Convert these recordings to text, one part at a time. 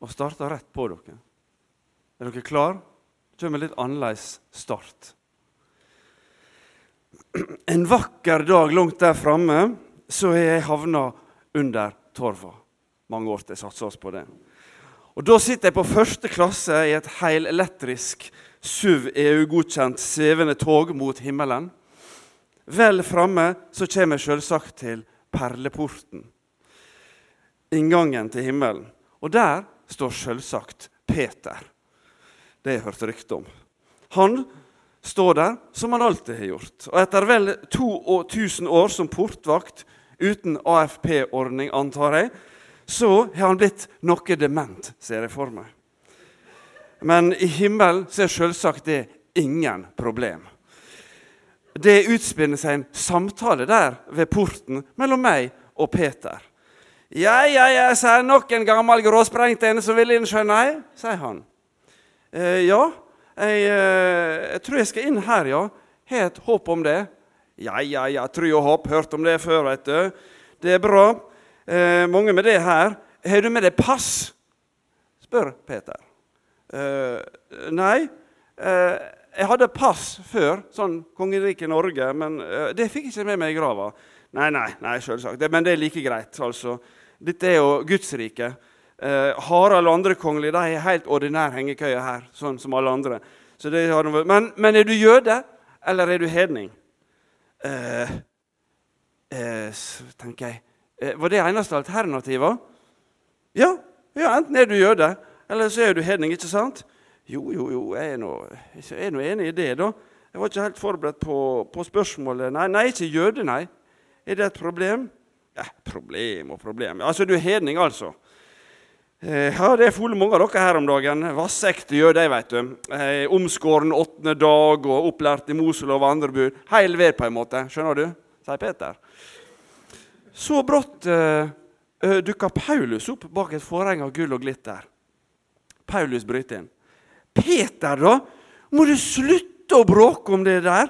og starter rett på dere. Er dere klar? Det kommer litt annerledes start. En vakker dag langt der framme så har jeg havna under torva. Mange år til jeg satsa oss på det. Og Da sitter jeg på første klasse i et helelektrisk SUV EU-godkjent svevende tog mot himmelen. Vel framme så kommer jeg selvsagt til perleporten. Inngangen til himmelen. Og der står selvsagt Peter. Det har jeg hørt rykte om. Han står der som han alltid har gjort. Og etter vel 2000 år som portvakt uten AFP-ordning, antar jeg, så har han blitt noe dement, ser jeg for meg. Men i himmelen så er selvsagt det ingen problem. Det utspinner seg en samtale der ved porten mellom meg og Peter. Ja, ja, ja, sier nok en gammel gråsprengt en som vil inn, skjønner jeg, sier han. Eh, ja, jeg, eh, jeg, tror jeg skal inn her, ja. Har et håp om det. Ja, ja, ja, tru og håp. Hørt om det før, vet du. Det er bra. Eh, mange med det her. Har du med deg pass? spør Peter. Eh, nei. Eh, jeg hadde pass før, sånn kongeriket Norge, men uh, det fikk jeg ikke med meg i grava. Nei, nei, nei, selvsagt. Men det er like greit. altså. Dette er jo Guds rike. Eh, Harald og andre kongelige de har helt ordinær hengekøye her, sånn som alle andre. Men, men, er du jøde, eller er du hedning? Uh, tenker jeg. var det eneste alternativet? Ja, ja, enten er du jøde, eller så er du hedning. ikke sant? Jo, jo, jo, jeg er nå, jeg er nå enig i det, da. Jeg var ikke helt forberedt på, på spørsmålet. Nei, nei, ikke jøde, nei. Er det et problem? Ja, problem og problem. Altså, du er hedning, altså. Eh, ja, Det er fulle mange av dere her om dagen. Vassekte jøder, vet du. Eh, omskåren åttende dag og opplært i Moselov og andre bud. Heil ved, på en måte. Skjønner du? sier Peter. Så brått eh, eh dukka Paulus opp bak et forheng av gull og glitter. Paulus bryter inn. Peter, da? Må du slutte å bråke om det der?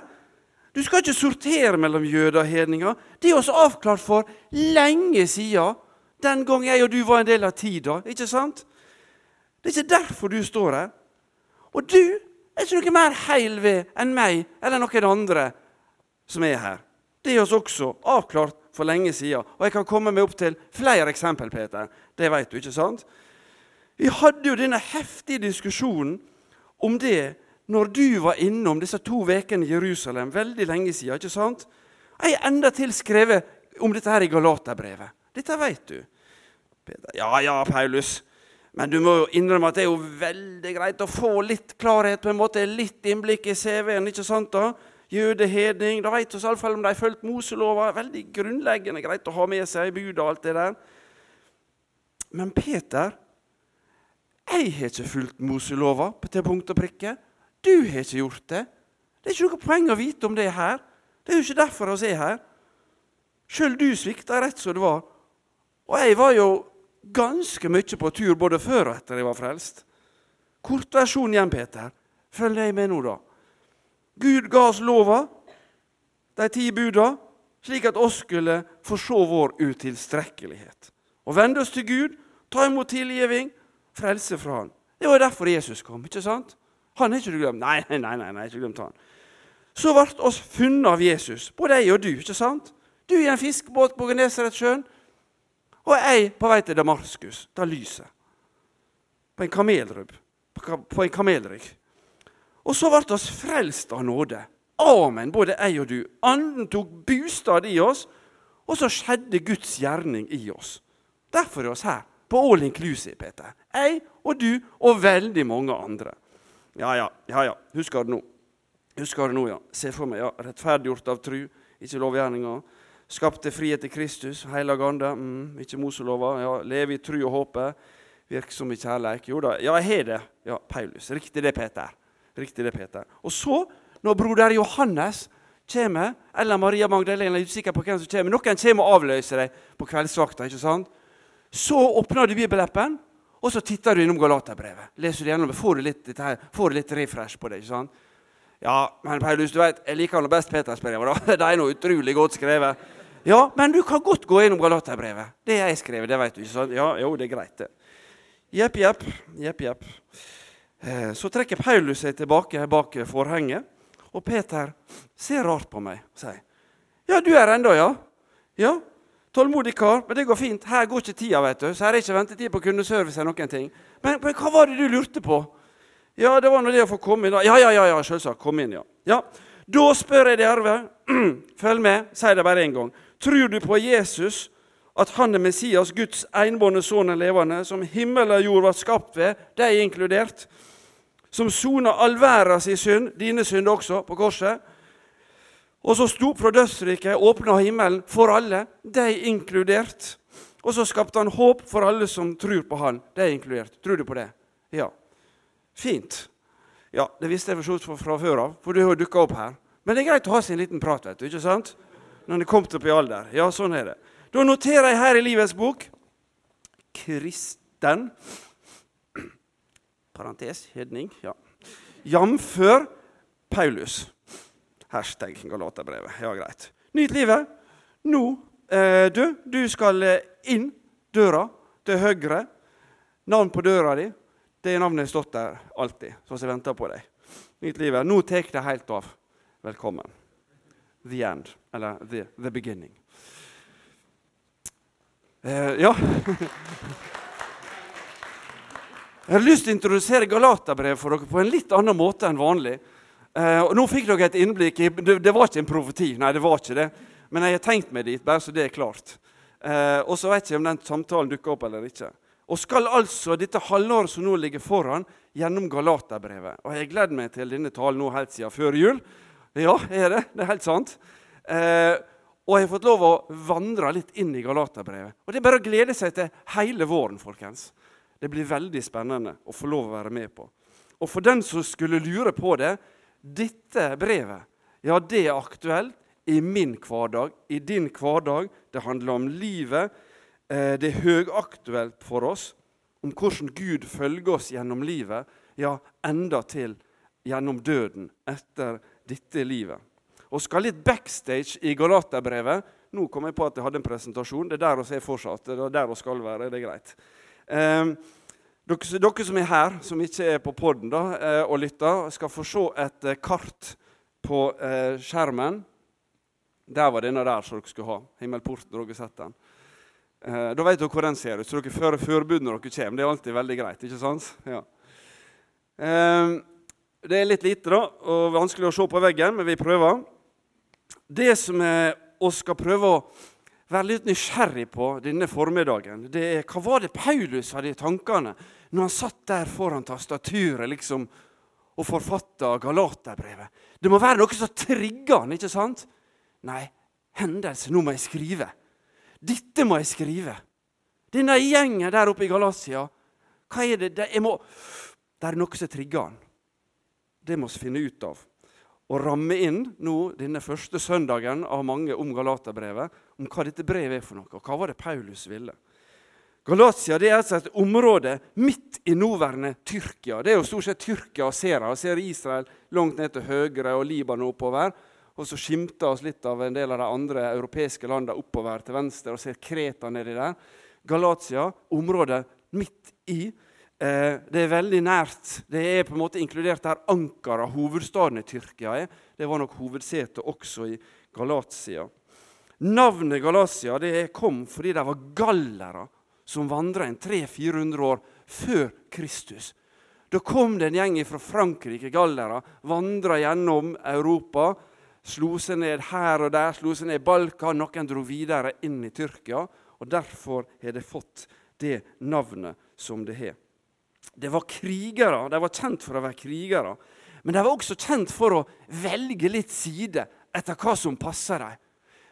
Du skal ikke sortere mellom jøder og hedninger. Det er også avklart for lenge siden. Den gang jeg og du var en del av tida. ikke sant? Det er ikke derfor du står her. Og du er ikke noe mer heil ved enn meg eller noen andre som er her. Det er oss også avklart for lenge siden. Og jeg kan komme meg opp til flere eksempel, Peter. Det vet du, ikke sant? Vi hadde jo denne heftige diskusjonen om det når du var innom disse to ukene i Jerusalem veldig lenge siden. ikke sant? Jeg har endatil skrevet om dette her i Galaterbrevet. Dette vet du. Peter, ja, ja, Paulus. Men du må jo innrømme at det er jo veldig greit å få litt klarhet, på en måte, litt innblikk i CV-en. ikke sant da? Jødehedning. Da vet vi iallfall om de har fulgt Moselova. Veldig grunnleggende greit å ha med seg i budet og alt det der. Men Peter jeg har ikke fulgt Moselova til punkt og prikke. Du har ikke gjort det. Det er ikke noe poeng å vite om det her. Det er jo ikke derfor vi er her. Sjøl du svikta rett som det var. Og jeg var jo ganske mye på tur både før og etter jeg var frelst. Kortversjon igjen, Peter. Følg deg med nå, da. Gud ga oss lova, de ti buda, slik at oss skulle få se vår utilstrekkelighet. Og vende oss til Gud, ta imot tilgivning frelse fra han. Det var derfor Jesus kom. ikke sant? Han har ikke du glemt. Nei, nei, nei, nei, ikke glemt han. Så ble oss funnet av Jesus, både jeg og du. ikke sant? Du i en fiskebåt på Genesaretsjøen, og jeg på vei til Damaskus, da lyset. På en kamelrubb. På en kamelrygg. Og så ble oss frelst av nåde. Amen, både jeg og du. Anden tok bostad i oss, og så skjedde Guds gjerning i oss. Derfor er oss her på all inclusive, Peter. Jeg og du og veldig mange andre. Ja, ja, ja, ja. Husker det nå. Husker det nå, ja. Se for meg, ja. Rettferdiggjort av tru, ikke lovgjerninger. Skapte frihet til Kristus, heilag ande, mm, ikke Moselova. Ja, leve i tru og håpe. Virksom i kjærleik. Jo da, ja, jeg har det. Ja, Paulus. Riktig det, Peter. Riktig det, Peter. Og så, når broder Johannes kommer, eller Maria Magdalena, jeg er usikker på hvem som kommer, noen kommer og avløser deg på kveldsvakta. ikke sant? Så åpner du bibelappen, og så titter du innom Galaterbrevet. Leser du gjennom, får du litt, her, får du litt refresh på det. ikke sant? Ja, men Paulus, du vet, jeg liker noe best Petersbrevet. De er noe utrolig godt skrevet. Ja, men du kan godt gå innom Galaterbrevet. Det jeg skrevet, det vet du ikke sant? Ja, jo, det er greit, det. Jepp, jepp. Jepp, jepp. Eh, så trekker Paulus seg tilbake bak forhenget, og Peter ser rart på meg og sier Ja, du er ennå, ja? Ja, Tålmodig kar, men det går fint. Her går ikke tida, vet du. Så her er ikke ventetid på kundeservice eller noen ting. Men, men, hva var det du lurte på? Ja, det var nå det å få komme inn. Ja, ja, ja, ja selvsagt. Kom inn, ja. ja. Da spør jeg dere, følg med, si det bare én gang. Tror du på Jesus, at han er Messias, Guds enbårne sønn levende, som himmel og jord var skapt ved, de er inkludert, som sona all verdens synd, dine synder også, på korset, og så sto fra dødsriket, åpna himmelen for alle, de inkludert. Og så skapte han håp for alle som tror på han, de inkludert. Tror du på det? Ja. Fint. Ja, Det visste jeg for fra før av, for du har dukka opp her. Men det er greit å ha sin liten prat, vet du, ikke sant? Når en er kommet opp i alder. Ja, sånn er det. Da noterer jeg her i Livets bok kristen Parentes hedning. ja. Jamfør Paulus. Hashtag Galaterbrevet. Ja, greit. Nyt livet. Nå, eh, du, du skal eh, inn døra til høyre. Navn på døra di. Det navnet stått der alltid, så jeg venter på deg. Nyt livet. Nå tar det helt av. Velkommen. The end. Eller the, the beginning. Eh, ja. Jeg har lyst til å introdusere Galaterbrevet for dere på en litt annen måte enn vanlig. Uh, og Nå fikk dere et innblikk i det, det, var ikke en profeti, nei, det var ikke det. Men jeg har tenkt meg dit, bare så det er klart. Uh, og så vet jeg om den samtalen dukker opp eller ikke. Og skal altså dette halvåret som nå ligger foran, gjennom Galaterbrevet. Og jeg gleder meg til denne talen nå helt siden før jul. Ja, er det? Det er helt sant. Eh, og jeg har fått lov å vandre litt inn i Galaterbrevet. Og det er bare å glede seg til hele våren, folkens. Det blir veldig spennende å få lov å være med på. Og for den som skulle lure på det, dette brevet ja, det er aktuelt i min hverdag, i din hverdag. Det handler om livet. Eh, det er høyaktuelt for oss om hvordan Gud følger oss gjennom livet, ja, enda til gjennom døden etter dette livet. Og skal litt backstage i Galaterbrevet Nå kom jeg på at jeg hadde en presentasjon. Det er der vi er fortsatt. Det er der vi skal være. Det er greit. Dere, dere, som er her, som ikke er på poden da, og lytter, skal få se et eh, kart på eh, skjermen. Der var denne der som dere skulle ha. Himmelporten. Dere har sett den. Eh, da vet dere hvor den ser ut, så dere fører forbud når dere kommer. Det er alltid veldig greit. ikke sant? Ja. Eh, det er litt lite da, og vanskelig å se på veggen, men vi prøver. Det som vi skal prøve å være litt nysgjerrig på denne formiddagen, det er hva var det Paulus hadde i tankene når han satt der foran tastaturet liksom, og forfatta Galaterbrevet. Det må være noe som trigger han, ikke sant? Nei, hendelse, nå må jeg skrive. Dette må jeg skrive. Denne gjengen der oppe i Galatia, hva er det? Det, må, det er noe som trigger han. Det må vi finne ut av. Og ramme inn nå denne første søndagen av mange om Galaterbrevet, om hva dette brevet er for noe, og hva var det Paulus ville. Galatia det er altså et område midt i nåværende Tyrkia. Det er jo stort sett Tyrkia og ser og ser Israel langt ned til høyre og Libanon oppover. Og så skimter oss litt av en del av de andre europeiske landene oppover til venstre og ser Kreta nedi der. Galatia, området midt i. Eh, det er veldig nært. Det er på en måte inkludert der Ankara, hovedstaden i Tyrkia, er. Det var nok hovedsetet også i Galatia. Navnet Galatia det kom fordi de var gallere som vandra en 300-400 år før Kristus. Da kom det en gjeng fra Frankrike, gallere, vandra gjennom Europa. Slo seg ned her og der, slo seg ned i Balkan. Noen dro videre inn i Tyrkia. og Derfor har det fått det navnet som det har. Det var krigere. De var kjent for å være krigere. Men de var også kjent for å velge litt side etter hva som passer dem.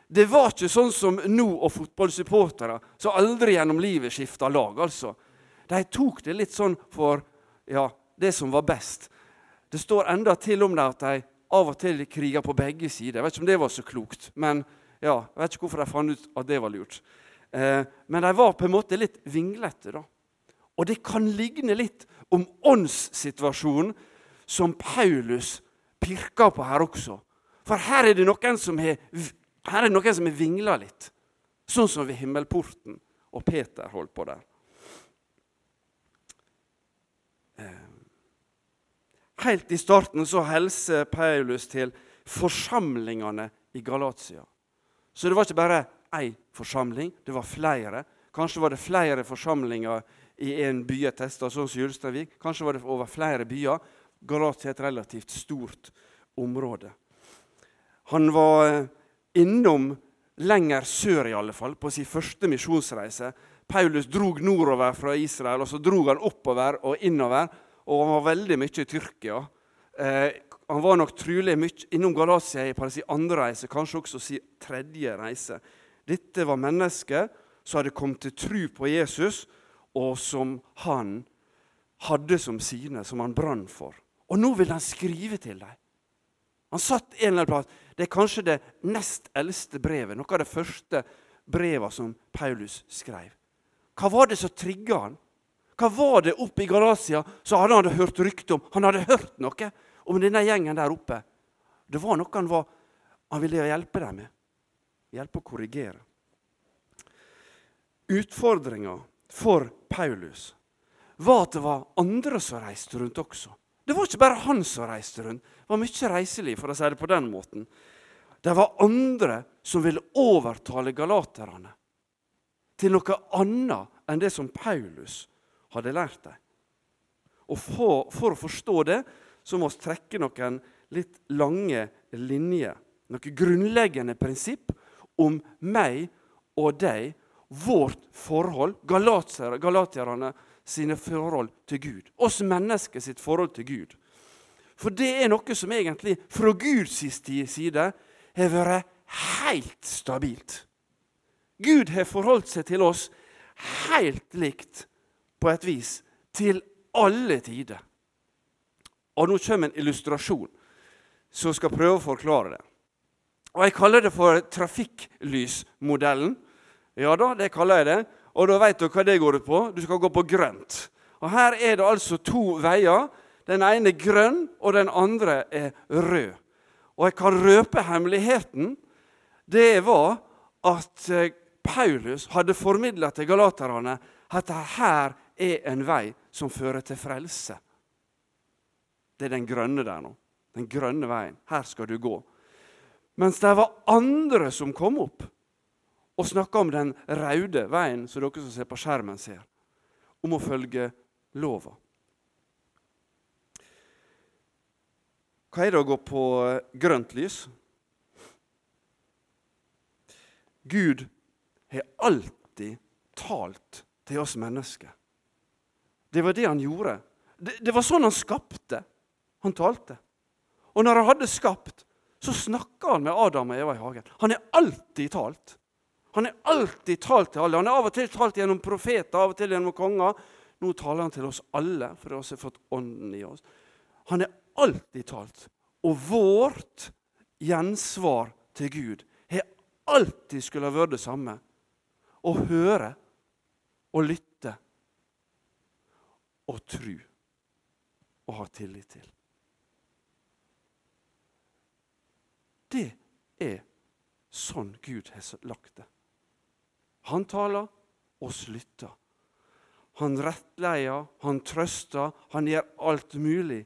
Det var ikke sånn som nå og fotballsupportere som aldri gjennom livet skifta lag. altså. De tok det litt sånn for ja, det som var best. Det står enda til om det at de av og til kriger på begge sider. Jeg vet ikke om det var så klokt, men ja, jeg vet ikke hvorfor de fant ut at det var lurt. Eh, men de var på en måte litt vinglete. da. Og det kan ligne litt om åndssituasjonen som Paulus pirker på her også. For her er det noen som har, her vingla litt, sånn som ved himmelporten. Og Peter holdt på der. Eh, helt i starten så hilser Paulus til forsamlingene i Galatia. Så det var ikke bare én forsamling, det var flere. Kanskje var det flere forsamlinger i en by jeg testa, sånn som Julstadvik. Kanskje var det over flere byer. Galatia er et relativt stort område. Han var eh, innom lenger sør, i alle fall, på sin første misjonsreise. Paulus drog nordover fra Israel, og så drog han oppover og innover. Og han var veldig mye i Tyrkia. Eh, han var nok trolig mye innom Galatia på sin andre reise, kanskje også sin tredje reise. Dette var mennesker som hadde kommet til tro på Jesus, og som han hadde som sine, som han brant for. Og nå vil han skrive til dem. Han satt en eller annen plass. Det er kanskje det nest eldste brevet, noe av det første brevet som Paulus skrev. Hva var det som trigga han? Hva var det oppe i Galatia som han hadde hørt rykte om? Han hadde hørt noe om denne gjengen der oppe. Det var noe han, var, han ville hjelpe dem med. Hjelpe å korrigere. Utfordringa for Paulus var at det var andre som reiste rundt også. Det var ikke bare han som reiste rundt. Det var mye reiseliv, for å si det på den måten. Det var andre som ville overtale galaterne til noe annet enn det som Paulus hadde lært dem. Og for, for å forstå det så må vi trekke noen litt lange linjer. Noen grunnleggende prinsipp om meg og deg, vårt forhold, galatierne sine forhold til Gud. Oss mennesker sitt forhold til Gud. For det er noe som egentlig fra Guds side har vært helt stabilt. Gud har forholdt seg til oss helt likt på et vis til alle tider. Og nå kommer en illustrasjon som skal prøve å forklare det. Og Jeg kaller det for trafikklysmodellen. Ja da, det kaller jeg det. Og da vet du hva det går ut på. Du skal gå på grønt. Og Her er det altså to veier. Den ene er grønn, og den andre er rød. Og jeg kan røpe hemmeligheten. Det var at eh, Paulus hadde formidla til galaterne at her er en vei som fører til frelse. Det er den grønne der nå. Den grønne veien. Her skal du gå. Mens det var andre som kom opp og snakker om den røde veien, som dere som ser på skjermen, ser. Om å følge lova. Hva er det å gå på grønt lys? Gud har alltid talt til oss mennesker. Det var det han gjorde. Det, det var sånn han skapte. Han talte. Og når han hadde skapt, så snakka han med Adam og Eva i hagen. Han har alltid talt. Han er alltid talt til alle. Han er av og til talt gjennom profeter, av og til gjennom konger. Nå taler han til oss alle, for oss har fått Ånden i oss. Han er alltid talt. Og vårt gjensvar til Gud har alltid skulle ha vært det samme. Å høre og lytte og tro og ha tillit til. Det er sånn Gud har lagt det. Han taler, oss lytter. Han rettleier, han trøster, han gjør alt mulig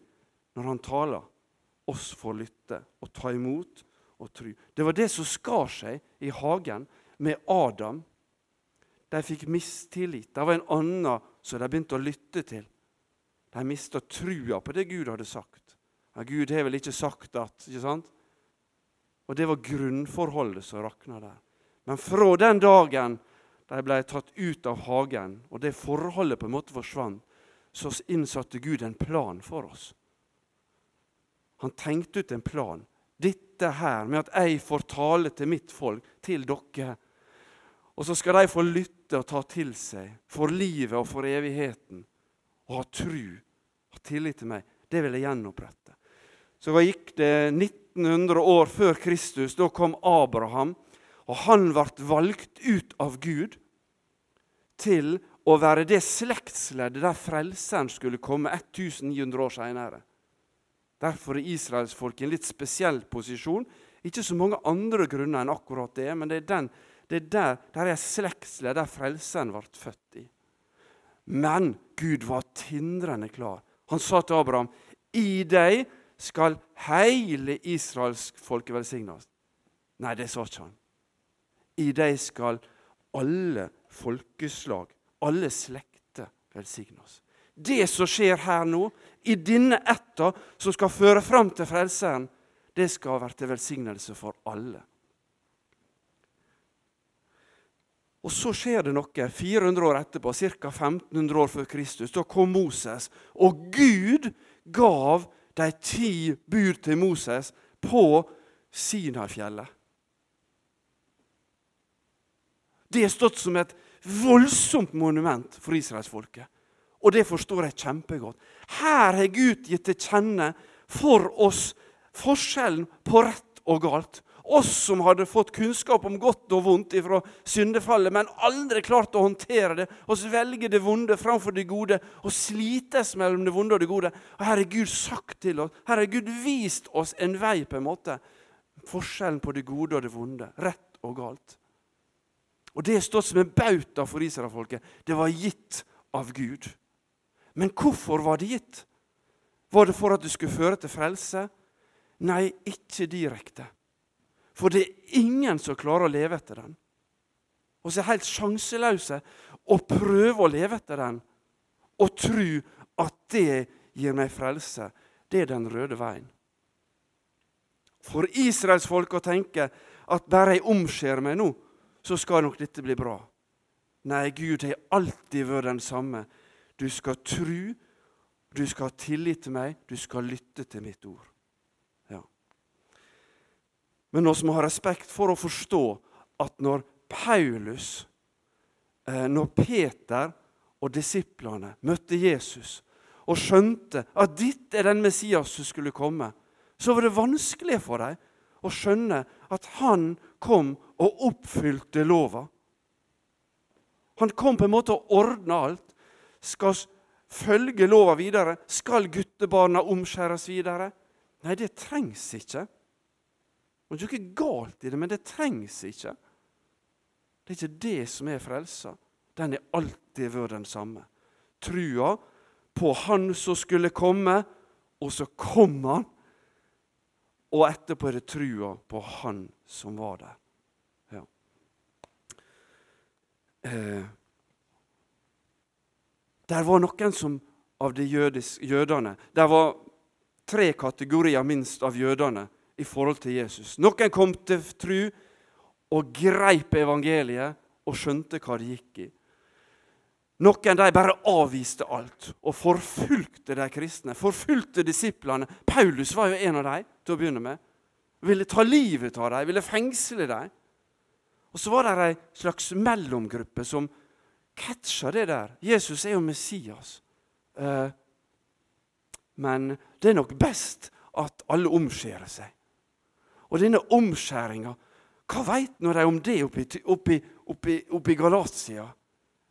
når han taler. Oss får lytte og ta imot og tro. Det var det som skar seg i hagen med Adam. De fikk mistillit. Det var en annen som de begynte å lytte til. De mista trua på det Gud hadde sagt. Ja, Gud har vel ikke sagt at ikke sant? Og Det var grunnforholdet som rakna der. Men fra den dagen de ble tatt ut av hagen, og det forholdet på en måte forsvant, så innsatte Gud en plan for oss. Han tenkte ut en plan. Dette her med at jeg får tale til mitt folk, til dere. Og så skal de få lytte og ta til seg for livet og for evigheten. Og ha tru og tillit til meg. Det vil jeg gjenopprette. Så gikk det 1900 år før Kristus. Da kom Abraham. Og han ble valgt ut av Gud til å være det slektsleddet der frelseren skulle komme 1900 år senere. Derfor er israelsfolket i en litt spesiell posisjon. Ikke så mange andre grunner enn akkurat det, men det er, den, det er der, der er slektsledd der frelseren ble født i. Men Gud var tindrende klar. Han sa til Abraham, I deg skal hele israelsk folke velsignes. Nei, det sa ikke han. I deg skal alle folkeslag, alle slekter, velsignes. Det som skjer her nå, i denne ætta som skal føre fram til Frelseren, det skal være til velsignelse for alle. Og så skjer det noe 400 år etterpå, ca. 1500 år før Kristus. Da kom Moses, og Gud gav de ti bud til Moses på Sinarfjellet. Det er stått som et voldsomt monument for israelsfolket. Og det forstår jeg kjempegodt. Her har Gud gitt til kjenne for oss forskjellen på rett og galt. Oss som hadde fått kunnskap om godt og vondt ifra syndefallet, men aldri klart å håndtere det. Oss velger det vonde framfor det gode og slites mellom det vonde og det gode. Og Her har Gud sagt til oss, her har Gud vist oss en vei. på en måte. Forskjellen på det gode og det vonde. Rett og galt. Og Det er stått som en bauta for israelfolket. Det var gitt av Gud. Men hvorfor var det gitt? Var det for at det skulle føre til frelse? Nei, ikke direkte. For det er ingen som klarer å leve etter den. Og så er helt sjanseløse å prøve å leve etter den og tro at det gir meg frelse. Det er den røde veien. For israelsfolket å tenke at bare jeg omskjærer meg nå, så skal nok dette bli bra. Nei, Gud har alltid vært den samme. Du skal tro, du skal ha tillit til meg, du skal lytte til mitt ord. Men vi må ha respekt for å forstå at når Paulus, eh, når Peter og disiplene møtte Jesus og skjønte at dette er den Messias som skulle komme, så var det vanskelig for dem å skjønne at han kom og oppfylte lova. Han kom på en måte og ordna alt. Skal følge lova videre? Skal guttebarna omskjæres videre? Nei, det trengs ikke. Det er ikke galt i det, men det trengs ikke. Det er ikke det som er frelsa. Den er alltid vært den samme. Trua på Han som skulle komme, og så kom Han. Og etterpå er det trua på Han som var der. Ja. Eh. Der var noen som av de jødene Der var tre kategorier minst av jødene i forhold til Jesus. Noen kom til tru og greip evangeliet og skjønte hva det gikk i. Noen de bare avviste alt og forfulgte de kristne, forfulgte disiplene. Paulus var jo en av dem til å begynne med. Ville ta livet av dem, ville fengsle dem. Og så var det ei slags mellomgruppe som catcha det der. Jesus er jo Messias. Eh, men det er nok best at alle omskjærer seg. Og denne omskjæringa Hva veit nå de om det oppi, oppi, oppi, oppi Galatia?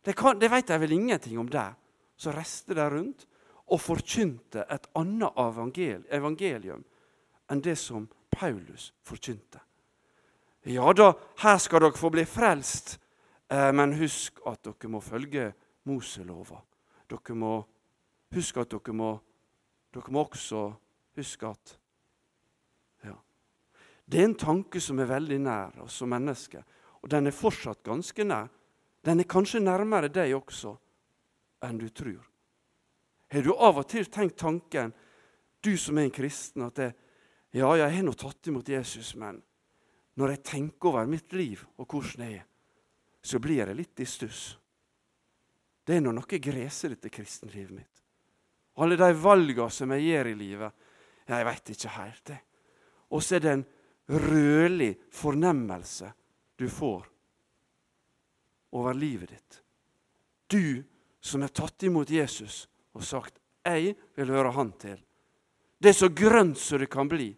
Det, kan, det vet de vel ingenting om der. Så reiste de rundt og forkynte et annet evangelium enn det som Paulus forkynte. Ja da, her skal dere få bli frelst, eh, men husk at dere må følge Moselova. Dere må huske at dere må, dere må også huske at det er en tanke som er veldig nær oss som mennesker, og den er fortsatt ganske nær. Den er kanskje nærmere deg også enn du tror. Har du av og til tenkt tanken, du som er en kristen, at det, ja, jeg har nå tatt imot Jesus, men når jeg tenker over mitt liv og hvordan jeg er, så blir jeg litt i stuss. Det er nå noe gresete, kristenlivet mitt. Alle de valgene som jeg gjør i livet, jeg veit ikke helt. det. Og så er det en rødlig fornemmelse du får over livet ditt. Du som er tatt imot Jesus og sagt 'Jeg vil høre Han til'. Det er så grønt som det kan bli.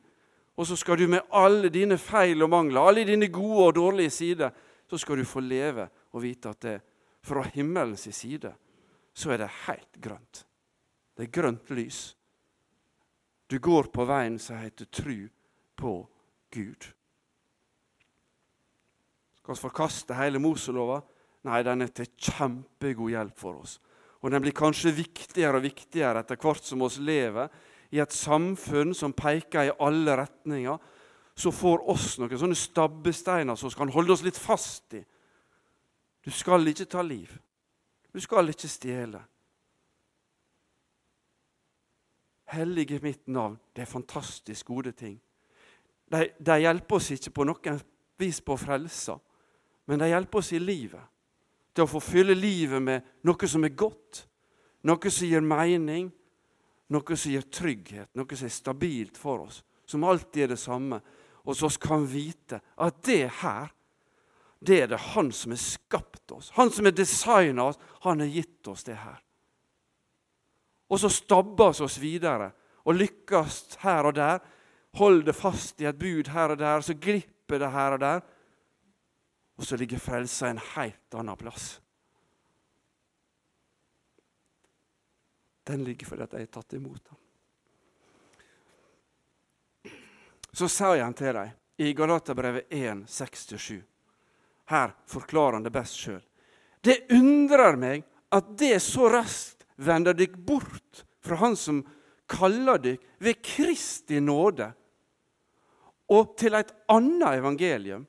Og så skal du med alle dine feil og mangler, alle dine gode og dårlige sider, så skal du få leve og vite at det fra himmelens side så er det helt grønt. Det er grønt lys. Du går på veien som heter tru på Gud. Skal vi forkaste hele Moselova? Nei, den er til kjempegod hjelp for oss. Og den blir kanskje viktigere og viktigere etter hvert som oss lever i et samfunn som peker i alle retninger, så får oss noen sånne stabbesteiner som kan holde oss litt fast i. Du skal ikke ta liv. Du skal ikke stjele. Hellige mitt navn, det er fantastisk gode ting. De, de hjelper oss ikke på noen vis på frelsa, men de hjelper oss i livet. Til å få fylle livet med noe som er godt, noe som gir mening, noe som gir trygghet, noe som er stabilt for oss, som alltid er det samme. Og så kan vi vite at det her, det er det Han som har skapt oss. Han som har designa oss. Han har gitt oss det her. Og så stabber vi oss videre og lykkes her og der. Holder fast i et bud her og der, så glipper det her og der. Og så ligger frelsa en helt annen plass. Den ligger fordi at jeg er tatt imot den. Så jeg han til dem i Galaterbrevet 1, 6-7. Her forklarer han det best sjøl. Det undrer meg at det så raskt vender dykk bort fra Han som kaller dykk ved Kristi nåde, og til et annet evangelium.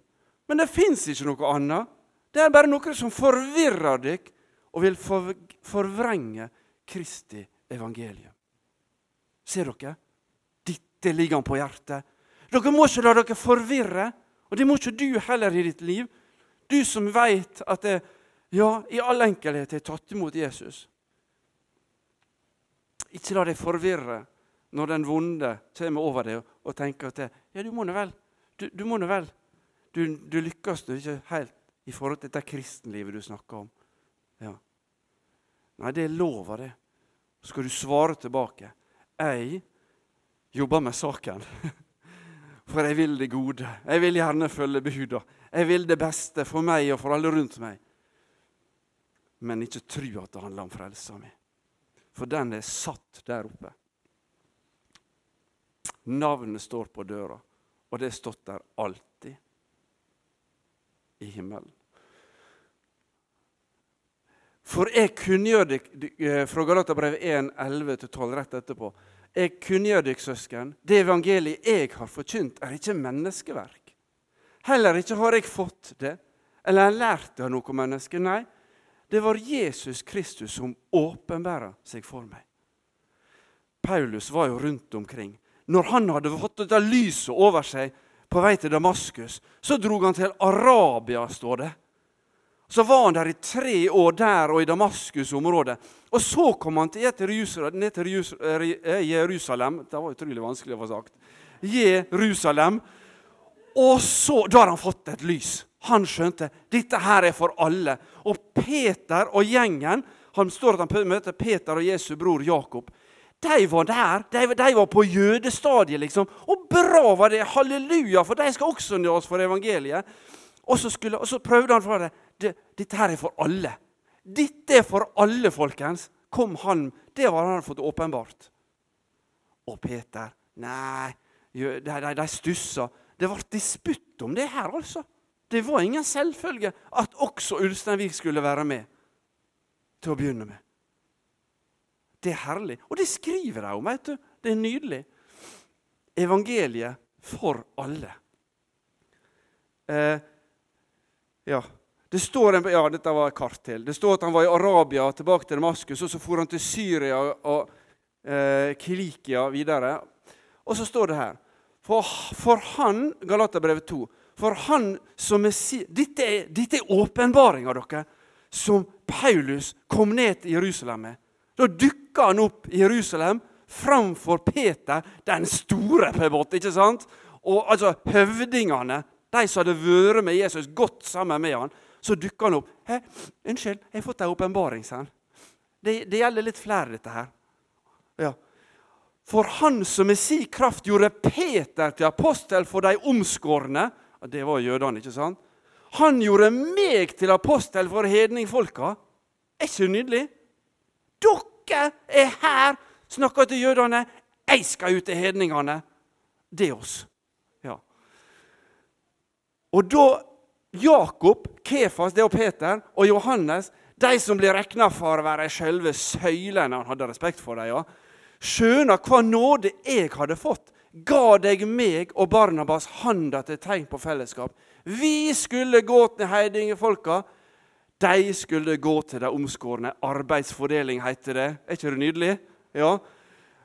Men det fins ikke noe annet. Det er bare noe som forvirrer dere og vil forvrenge Kristi evangelium. Ser dere? Dette ligger han på hjertet. Dere må ikke la dere forvirre, og det må ikke du heller i ditt liv. Du som vet at det, ja, i all enkelhet har tatt imot Jesus. Ikke la deg forvirre når den vonde kommer over deg og tenker at det, ja, du må nå vel. Du, du må nå vel. Du, du lykkes nå ikke helt i forhold til dette kristenlivet du snakker om. Ja. Nei, det er lov av det. Så skal du svare tilbake. Jeg jobber med saken. For jeg vil det gode. Jeg vil gjerne følge buda. Jeg vil det beste for meg og for alle rundt meg. Men ikke tro at det handler om frelsa mi. For den er satt der oppe. Navnet står på døra, og det er stått der alltid. I himmelen. For jeg kunngjør deg eh, fra Galaterbrevet 1, 11-12 rett etterpå. Jeg kunngjør dere, søsken, det evangeliet jeg har forkynt, er ikke menneskeverk. Heller ikke har jeg fått det, eller lært det av noe menneske. Nei, det var Jesus Kristus som åpenbæra seg for meg. Paulus var jo rundt omkring. Når han hadde fått dette lyset over seg på vei til Damaskus, så dro han til Arabia, står det. Så var han der i tre år, der og i Damaskus-området. Og så kom han til, ned til eh, Jerusalem. Det var utrolig vanskelig å få sagt. Jerusalem. Og så, Da har han fått et lys. Han skjønte dette her er for alle. Og Peter og gjengen Han står at han møter Peter og Jesu bror Jakob. De var der. De, de var på jødestadiet, liksom. Og bra var det! Halleluja! For de skal også nå oss for evangeliet. Og så, skulle, og så prøvde han fra det. det. Dette her er for alle. Dette er for alle, folkens. Kom han, Det var han fått åpenbart. Og Peter Nei, de, de, de stussa. Det ble disputt om det her, altså. Det var ingen selvfølge at også Ulsteinvik skulle være med til å begynne med. Det er herlig. Og det skriver de om. vet du. Det er nydelig. Evangeliet for alle. Eh, ja. Det står en, ja, dette var et kart til. Det står at han var i Arabia, tilbake til Damaskus. og Så for han til Syria og eh, Kilikia videre. Og så står det her For, for han Galaterbrevet 2 For han som er Dette er, dette er åpenbaringa, dere, som Paulus kom ned til Jerusalem med. Da dukka han opp i Jerusalem framfor Peter, den store, på en måte. ikke sant? Og altså høvdingene de som hadde vært med Jesus, gått sammen med han, så dukka han opp. 'Unnskyld, jeg har fått ei åpenbaring', sa han. Det, det, gjelder litt flere, dette her. Ja. For han som med si kraft gjorde Peter til apostel for de omskårne Det var jødene, ikke sant? Han gjorde meg til apostel for hedningfolka. Er ikke nydelig? Dere er her, snakker til jødene. Jeg skal ut til hedningene. Det er oss. Og da Jakob, Kefas, det og Peter og Johannes, de som blir regna for å være selve søylene Han hadde respekt for dem, ja. skjønner hva nåde jeg hadde fått, ga deg meg og Barnabas handa til tegn på fellesskap. Vi skulle gå til heidingefolka. De skulle gå til de omskårne. Arbeidsfordeling heter det. Er ikke det nydelig? Ja.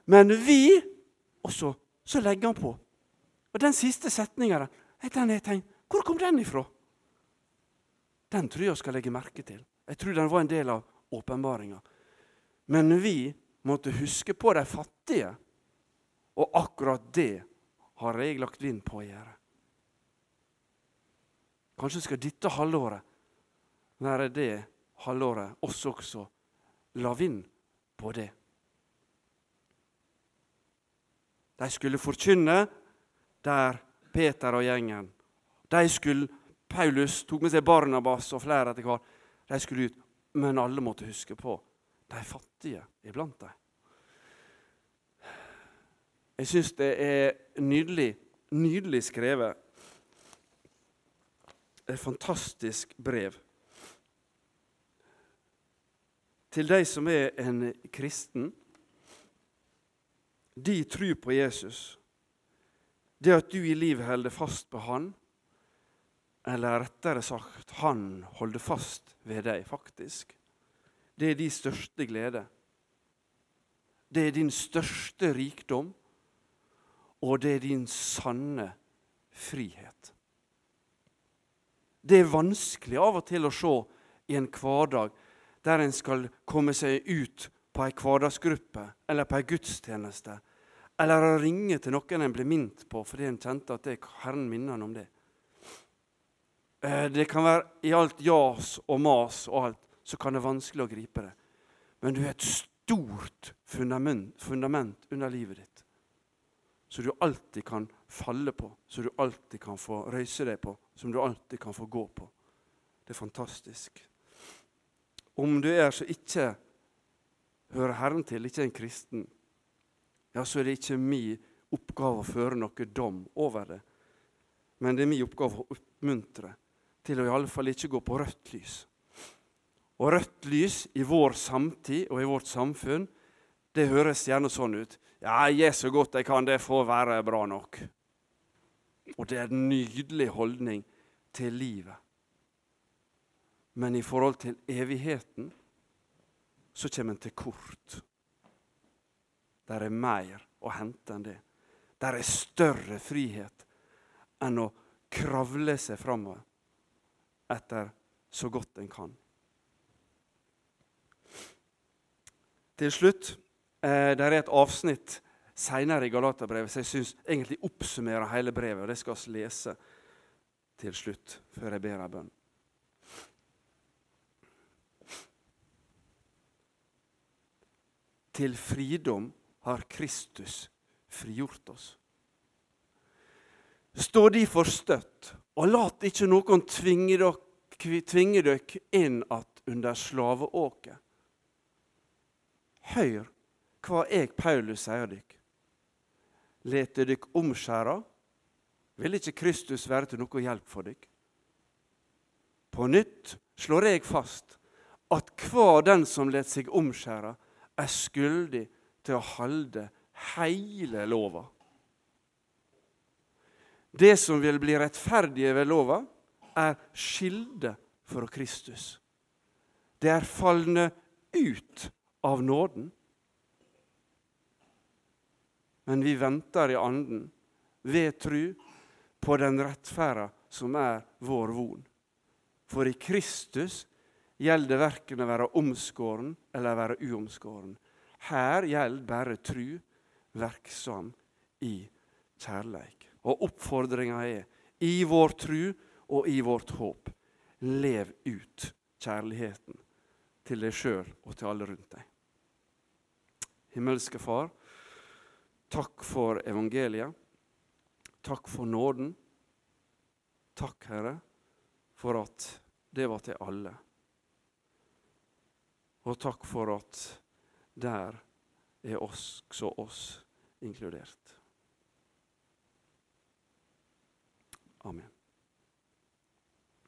Men vi Og så, så legger han på. Og den siste setninga tenkt, Hvor kom den ifra? Den tror jeg skal legge merke til. Jeg tror den var en del av åpenbaringa. Men vi måtte huske på de fattige. Og akkurat det har jeg lagt vind på å gjøre. Kanskje skal dette halvåret være det halvåret oss også la vind på det. De skulle forkynne der Peter og gjengen. De skulle, Paulus tok med seg Barnabas og flere etter hvert. De skulle ut, men alle måtte huske på de fattige iblant dem. Jeg syns det er nydelig, nydelig skrevet. Et fantastisk brev. Til de som er en kristen, de tror på Jesus. Det at du i livet holder fast på Han, eller rettere sagt, Han holder fast ved deg, faktisk. Det er din største glede. Det er din største rikdom og det er din sanne frihet. Det er vanskelig av og til å se i en hverdag der en skal komme seg ut på ei hverdagsgruppe eller på ei gudstjeneste, eller å ringe til noen en blir minnet på fordi en kjente at det, Herren minner en om det. Eh, det kan være i alt jas og mas og alt, så kan det være vanskelig å gripe det. Men du har et stort fundament, under livet ditt som du alltid kan falle på, som du alltid kan få røyse deg på, som du alltid kan få gå på. Det er fantastisk. Om du er så ikke hører Herren til, ikke en kristen, ja, så er det ikke min oppgave å føre noe dom over det. Men det er min oppgave å oppmuntre til å i alle fall ikke gå på rødt lys. Og rødt lys i vår samtid og i vårt samfunn, det høres gjerne sånn ut. Ja, jeg gjør så godt jeg kan, det får være bra nok. Og det er en nydelig holdning til livet. Men i forhold til evigheten så kommer en til kort. Der er mer å hente enn det. Der er større frihet enn å kravle seg framover etter så godt en kan. Til slutt Eh, det er et avsnitt seinere i Galaterbrevet som jeg syns egentlig oppsummerer hele brevet. og Det skal vi lese til slutt, før jeg ber ei bønn. Til fridom har Kristus frigjort oss. Stå derfor støtt, og lat ikke noen tvinge dere inn att under slaveåket. Hør hva jeg, Paulus, sier dere. Leter dere omskjære, vil ikke Kristus være til noe hjelp for dere. På nytt slår jeg fast at hver den som lar seg omskjære, er skyldig til å holde hele lova. Det som vil bli rettferdige ved lova, er skilde fra Kristus. Det er falne ut av nåden men vi venter i anden, ved tru, på den rettferda som er vår von. For i Kristus gjelder det verken å være omskåren eller å være uomskåren. Her gjelder bare tru, verksam i kjærleik. Og oppfordringa er i vår tru og i vårt håp lev ut kjærligheten til deg sjøl og til alle rundt deg. Himmelske Far, Takk for evangeliet. Takk for nåden. Takk, Herre, for at det var til alle. Og takk for at der er også oss inkludert. Amen.